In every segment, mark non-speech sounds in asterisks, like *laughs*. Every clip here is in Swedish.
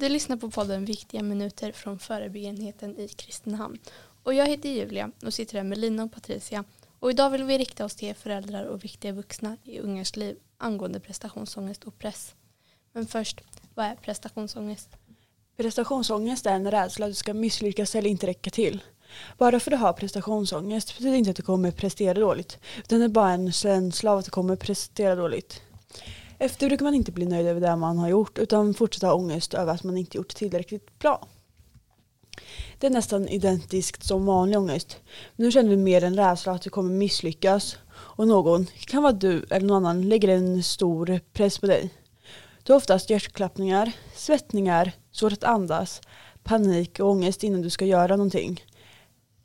Du lyssnar på podden Viktiga minuter från förebyggenheten i Kristinehamn. Och jag heter Julia och sitter här med Lina och Patricia. Och idag vill vi rikta oss till föräldrar och viktiga vuxna i ungas liv angående prestationsångest och press. Men först, vad är prestationsångest? Prestationsångest är en rädsla att du ska misslyckas eller inte räcka till. Bara för att du har prestationsångest betyder inte att du kommer prestera dåligt. Utan det är bara en känsla av att du kommer prestera dåligt. Efter brukar man inte bli nöjd över det man har gjort utan fortsätta ha ångest över att man inte gjort tillräckligt bra. Det är nästan identiskt som vanlig ångest. Men nu känner du mer en rädsla att du kommer misslyckas och någon, kan vara du eller någon annan, lägger en stor press på dig. Du har oftast hjärtklappningar, svettningar, svårt att andas, panik och ångest innan du ska göra någonting.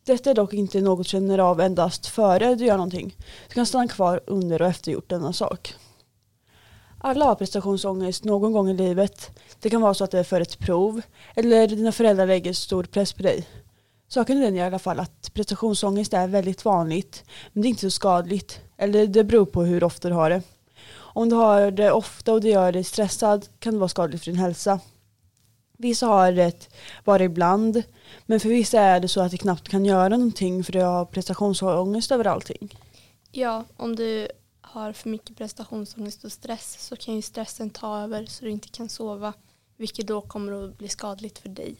Detta är dock inte något du känner av endast före du gör någonting. Du kan stanna kvar under och efter gjort denna sak. Alla har prestationsångest någon gång i livet. Det kan vara så att det är för ett prov eller dina föräldrar lägger stor press på dig. Saken är den i alla fall att prestationsångest är väldigt vanligt men det är inte så skadligt. Eller det beror på hur ofta du har det. Om du har det ofta och det gör dig stressad kan det vara skadligt för din hälsa. Vissa har det bara ibland men för vissa är det så att de knappt kan göra någonting för de har prestationsångest över allting. Ja, om du har för mycket prestationsångest och stress så kan ju stressen ta över så du inte kan sova vilket då kommer att bli skadligt för dig.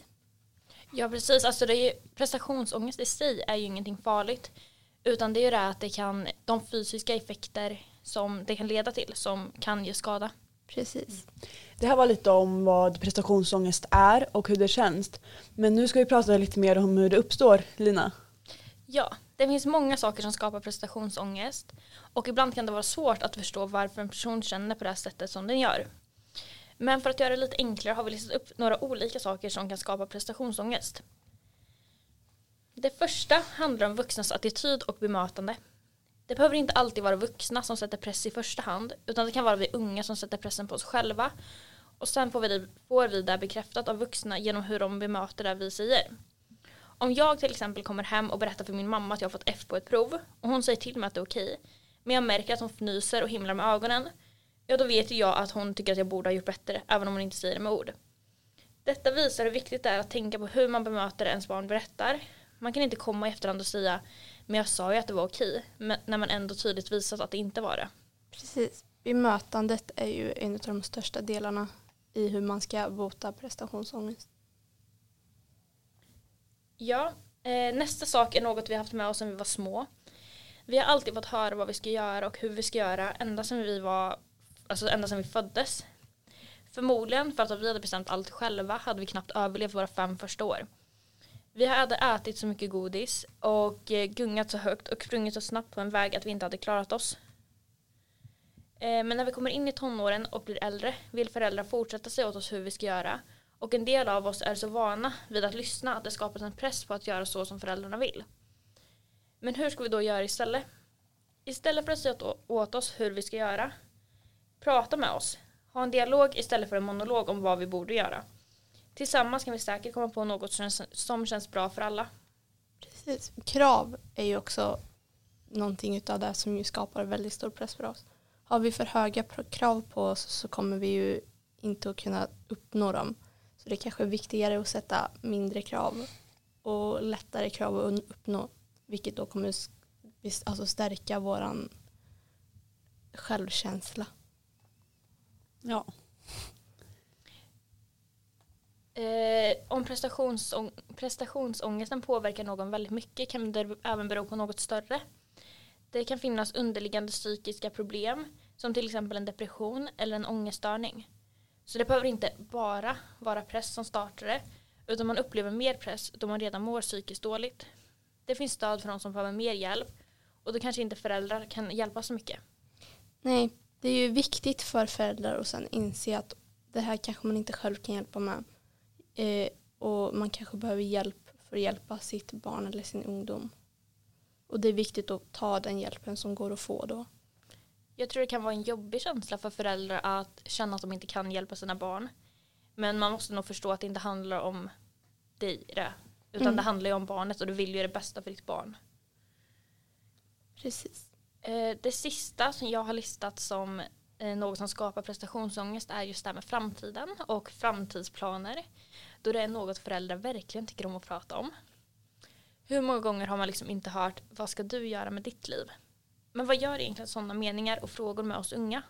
Ja precis, alltså det är ju, prestationsångest i sig är ju ingenting farligt utan det är ju det att det kan, de fysiska effekter som det kan leda till som kan ge skada. Precis. Det här var lite om vad prestationsångest är och hur det känns. Men nu ska vi prata lite mer om hur det uppstår, Lina. Ja, det finns många saker som skapar prestationsångest och ibland kan det vara svårt att förstå varför en person känner på det här sättet som den gör. Men för att göra det lite enklare har vi listat upp några olika saker som kan skapa prestationsångest. Det första handlar om vuxnas attityd och bemötande. Det behöver inte alltid vara vuxna som sätter press i första hand utan det kan vara vi unga som sätter pressen på oss själva och sen får vi, får vi det bekräftat av vuxna genom hur de bemöter det vi säger. Om jag till exempel kommer hem och berättar för min mamma att jag har fått F på ett prov och hon säger till mig att det är okej men jag märker att hon fnyser och himlar med ögonen ja då vet ju jag att hon tycker att jag borde ha gjort bättre även om hon inte säger det med ord. Detta visar hur viktigt det är att tänka på hur man bemöter ens barn berättar. Man kan inte komma i efterhand och säga men jag sa ju att det var okej men när man ändå tydligt visat att det inte var det. Precis. Bemötandet är ju en av de största delarna i hur man ska bota prestationsångest. Ja, eh, nästa sak är något vi haft med oss sedan vi var små. Vi har alltid fått höra vad vi ska göra och hur vi ska göra ända sedan vi var, alltså ända sedan vi föddes. Förmodligen för att vi hade bestämt allt själva hade vi knappt överlevt våra fem första år. Vi hade ätit så mycket godis och eh, gungat så högt och sprungit så snabbt på en väg att vi inte hade klarat oss. Eh, men när vi kommer in i tonåren och blir äldre vill föräldrar fortsätta säga åt oss hur vi ska göra och en del av oss är så vana vid att lyssna att det skapas en press på att göra så som föräldrarna vill. Men hur ska vi då göra istället? Istället för att säga åt oss hur vi ska göra, prata med oss. Ha en dialog istället för en monolog om vad vi borde göra. Tillsammans kan vi säkert komma på något som känns, som känns bra för alla. Precis. Krav är ju också någonting av det som ju skapar väldigt stor press för oss. Har vi för höga krav på oss så kommer vi ju inte att kunna uppnå dem. Så det är kanske är viktigare att sätta mindre krav och lättare krav att uppnå. Vilket då kommer alltså stärka våran självkänsla. Ja. Eh, om prestationsång prestationsångesten påverkar någon väldigt mycket kan det även bero på något större. Det kan finnas underliggande psykiska problem som till exempel en depression eller en ångeststörning. Så det behöver inte bara vara press som startar det utan man upplever mer press då man redan mår psykiskt dåligt. Det finns stöd för de som behöver mer hjälp och då kanske inte föräldrar kan hjälpa så mycket. Nej, det är ju viktigt för föräldrar att sen inse att det här kanske man inte själv kan hjälpa med. Eh, och man kanske behöver hjälp för att hjälpa sitt barn eller sin ungdom. Och det är viktigt att ta den hjälpen som går att få då. Jag tror det kan vara en jobbig känsla för föräldrar att känna att de inte kan hjälpa sina barn. Men man måste nog förstå att det inte handlar om dig det. Utan mm. det handlar ju om barnet och du vill ju det bästa för ditt barn. Precis. Eh, det sista som jag har listat som eh, något som skapar prestationsångest är just det här med framtiden och framtidsplaner. Då det är något föräldrar verkligen tycker om att prata om. Hur många gånger har man liksom inte hört vad ska du göra med ditt liv? Men vad gör egentligen sådana meningar och frågor med oss unga?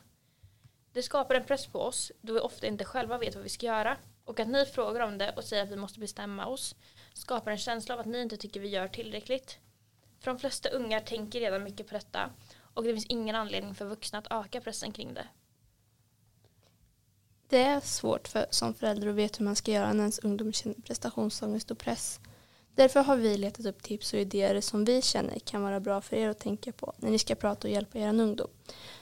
Det skapar en press på oss då vi ofta inte själva vet vad vi ska göra. Och att ni frågar om det och säger att vi måste bestämma oss skapar en känsla av att ni inte tycker vi gör tillräckligt. För de flesta unga tänker redan mycket på detta och det finns ingen anledning för vuxna att öka pressen kring det. Det är svårt för, som förälder att veta hur man ska göra när ens ungdom känner prestationsångest och press. Därför har vi letat upp tips och idéer som vi känner kan vara bra för er att tänka på när ni ska prata och hjälpa er ungdom.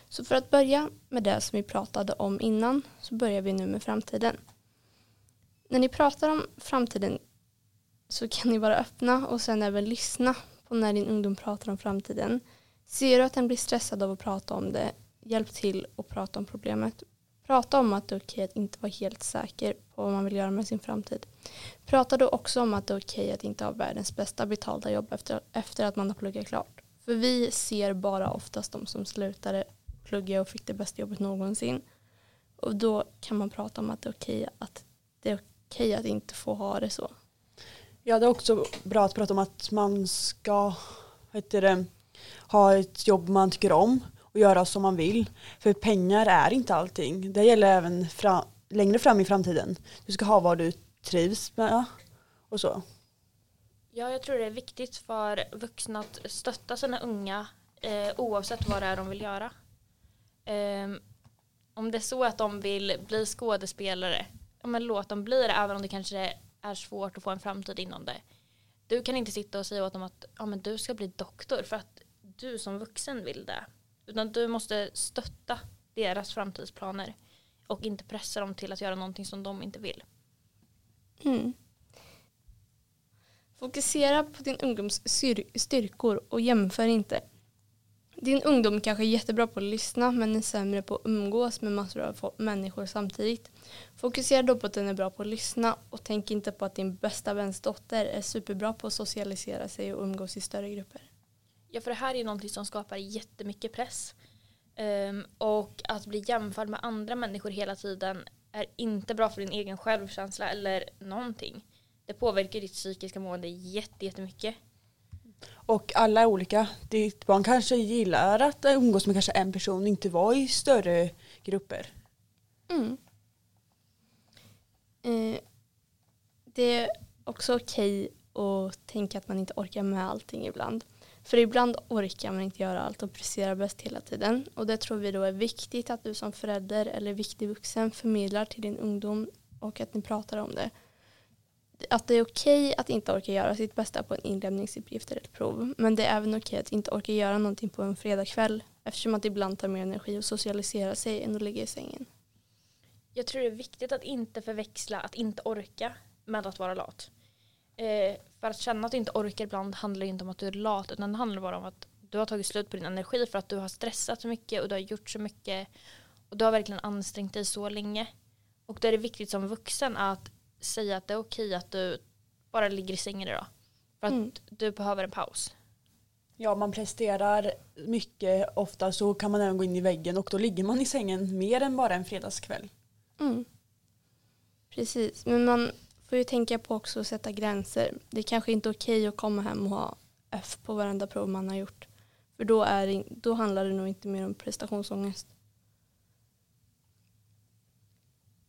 Så för att börja med det som vi pratade om innan så börjar vi nu med framtiden. När ni pratar om framtiden så kan ni vara öppna och sen även lyssna på när din ungdom pratar om framtiden. Ser du att den blir stressad av att prata om det, hjälp till att prata om problemet. Prata om att det är okej att inte vara helt säker på vad man vill göra med sin framtid. Prata då också om att det är okej att inte ha världens bästa betalda jobb efter, efter att man har pluggat klart. För vi ser bara oftast de som slutade plugga och fick det bästa jobbet någonsin. Och då kan man prata om att det är okej att, det är okej att inte få ha det så. Ja, det är också bra att prata om att man ska heter det, ha ett jobb man tycker om och göra som man vill. För pengar är inte allting. Det gäller även fra, längre fram i framtiden. Du ska ha vad du trivs med och så. Ja, jag tror det är viktigt för vuxna att stötta sina unga eh, oavsett vad det är de vill göra. Eh, om det är så att de vill bli skådespelare, ja, men låt dem bli det även om det kanske är svårt att få en framtid inom det. Du kan inte sitta och säga åt dem att ja, men du ska bli doktor för att du som vuxen vill det. Utan du måste stötta deras framtidsplaner och inte pressa dem till att göra någonting som de inte vill. Mm. Fokusera på din ungdoms styrkor och jämför inte. Din ungdom kanske är jättebra på att lyssna men är sämre på att umgås med massor av människor samtidigt. Fokusera då på att den är bra på att lyssna och tänk inte på att din bästa väns dotter är superbra på att socialisera sig och umgås i större grupper. Ja, för det här är ju någonting som skapar jättemycket press. Um, och att bli jämförd med andra människor hela tiden är inte bra för din egen självkänsla eller någonting. Det påverkar ditt psykiska mående jättemycket. Och alla är olika. Ditt barn kanske gillar att umgås med kanske en person, inte vara i större grupper. Mm. Eh, det är också okej att tänka att man inte orkar med allting ibland. För ibland orkar man inte göra allt och prestera bäst hela tiden. Och det tror vi då är viktigt att du som förälder eller viktig vuxen förmedlar till din ungdom och att ni pratar om det. Att det är okej att inte orka göra sitt bästa på en inlämningsuppgift eller ett prov. Men det är även okej att inte orka göra någonting på en fredagkväll eftersom att det ibland tar mer energi att socialisera sig än att ligga i sängen. Jag tror det är viktigt att inte förväxla att inte orka med att vara lat. Eh, för att känna att du inte orkar ibland handlar inte om att du är lat utan det handlar bara om att du har tagit slut på din energi för att du har stressat så mycket och du har gjort så mycket och du har verkligen ansträngt dig så länge. Och då är det viktigt som vuxen att säga att det är okej att du bara ligger i sängen idag. För att mm. du behöver en paus. Ja, man presterar mycket ofta så kan man även gå in i väggen och då ligger man i sängen mer än bara en fredagskväll. Mm. Precis, men man får ju tänka på också att sätta gränser. Det är kanske inte är okej att komma hem och ha F på varenda prov man har gjort. För då, är då handlar det nog inte mer om prestationsångest.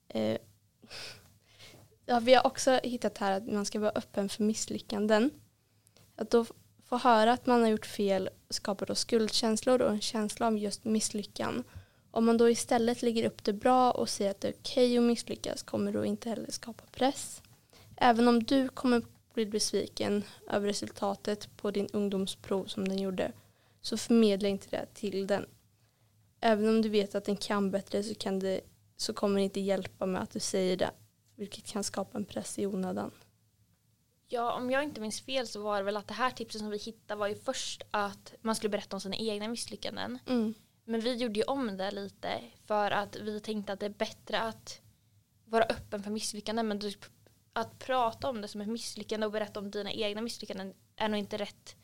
Eh. *laughs* Ja, vi har också hittat här att man ska vara öppen för misslyckanden. Att då få höra att man har gjort fel skapar då skuldkänslor och en känsla av just misslyckan. Om man då istället lägger upp det bra och säger att det är okej okay att misslyckas kommer då inte heller skapa press. Även om du kommer bli besviken över resultatet på din ungdomsprov som den gjorde så förmedla inte det till den. Även om du vet att den kan bättre så, kan det, så kommer det inte hjälpa med att du säger det vilket kan skapa en press i onödan. Ja, om jag inte minns fel så var det väl att det här tipset som vi hittade var ju först att man skulle berätta om sina egna misslyckanden. Mm. Men vi gjorde ju om det lite för att vi tänkte att det är bättre att vara öppen för misslyckanden men att prata om det som ett misslyckande och berätta om dina egna misslyckanden är nog inte rätt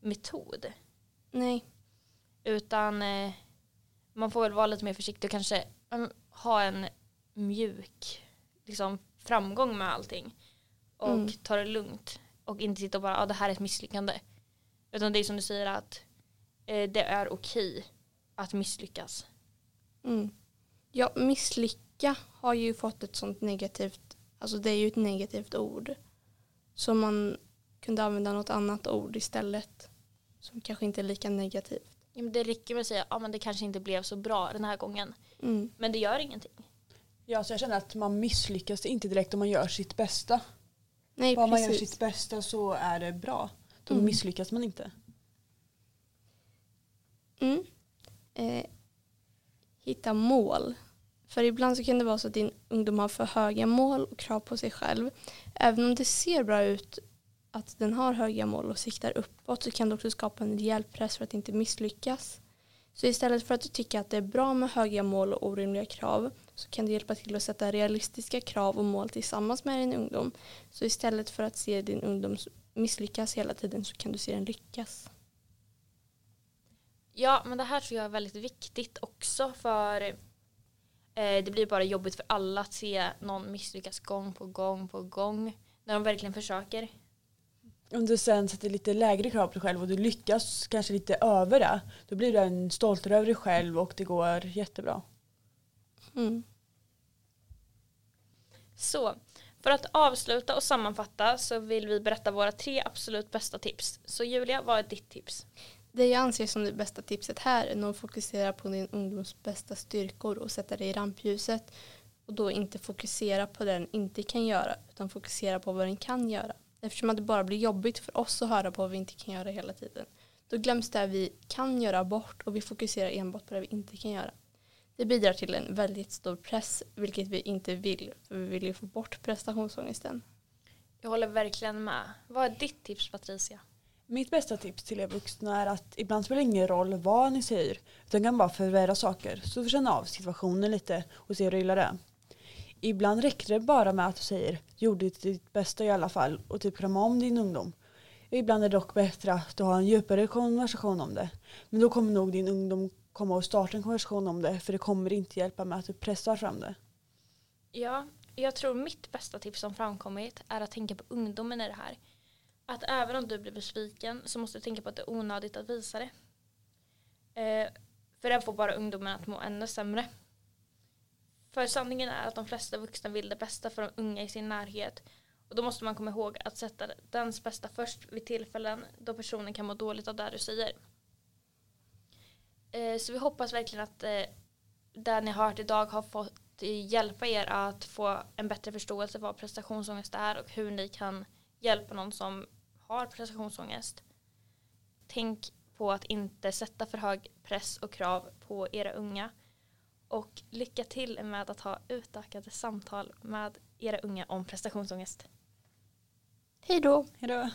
metod. Nej. Utan eh, Man får väl vara lite mer försiktig och kanske um, ha en mjuk liksom, framgång med allting. Och Mm. ta det lugnt. Och inte sitta och bara, ja ah, det här är ett misslyckande. Utan det är som du säger att eh, det är okej att misslyckas. Mm. Ja, misslycka har ju fått ett sånt negativt, alltså det är ju ett negativt ord. Så man kunde använda något annat ord istället. Som kanske inte är lika negativt. Ja, men det räcker med att säga, ja ah, men det kanske inte blev så bra den här gången. Mm. Men det gör ingenting. Ja, så jag känner att man misslyckas inte direkt om man gör sitt bästa. Nej, Bara man gör precis. sitt bästa så är det bra. Då Mm. misslyckas man inte. Mm. Eh, hitta mål. För ibland så kan det vara så att din ungdom har för höga mål och krav på sig själv. Även om det ser bra ut att den har höga mål och siktar uppåt så kan det också skapa en rejäl press för att inte misslyckas. Så istället för att du tycker att det är bra med höga mål och orimliga krav så kan du hjälpa till att sätta realistiska krav och mål tillsammans med din ungdom. Så istället för att se din ungdom misslyckas hela tiden så kan du se den lyckas. Ja, men det här tror jag är väldigt viktigt också för det blir bara jobbigt för alla att se någon misslyckas gång på gång på gång när de verkligen försöker. Om du sen sätter lite lägre krav på dig själv och du lyckas kanske lite över det. Då blir du en stoltare över dig själv och det går jättebra. Mm. Så, för att avsluta och sammanfatta så vill vi berätta våra tre absolut bästa tips. Så Julia, vad är ditt tips? Det jag anser som det bästa tipset här är nog att fokusera på din ungdoms bästa styrkor och sätta det i rampljuset. Och då inte fokusera på det den inte kan göra utan fokusera på vad den kan göra. Eftersom att det bara blir jobbigt för oss att höra på vad vi inte kan göra hela tiden. Då glöms det vi kan göra bort och vi fokuserar enbart på det vi inte kan göra. Det bidrar till en väldigt stor press vilket vi inte vill för vi vill ju få bort prestationsångesten. Jag håller verkligen med. Vad är ditt tips Patricia? Mitt bästa tips till er vuxna är att ibland spelar det ingen roll vad ni säger. Utan kan bara förvärra saker. Så känna av situationen lite och se hur illa det är. Ibland räcker det bara med att du säger gjorde ditt bästa i alla fall och typ krama om din ungdom. Ibland är det dock bättre att du har en djupare konversation om det. Men då kommer nog din ungdom komma och starta en konversation om det för det kommer inte hjälpa med att du pressar fram det. Ja, jag tror mitt bästa tips som framkommit är att tänka på ungdomen i det här. Att även om du blir besviken så måste du tänka på att det är onödigt att visa det. Eh, för det får bara ungdomen att må ännu sämre. För sanningen är att de flesta vuxna vill det bästa för de unga i sin närhet. Och då måste man komma ihåg att sätta dens bästa först vid tillfällen då personen kan må dåligt av det du säger. Eh, så vi hoppas verkligen att eh, det ni har hört idag har fått hjälpa er att få en bättre förståelse för vad prestationsångest är och hur ni kan hjälpa någon som har prestationsångest. Tänk på att inte sätta för hög press och krav på era unga. Och lycka till med att ha utökade samtal med era unga om prestationsångest. Hej då! Hejdå!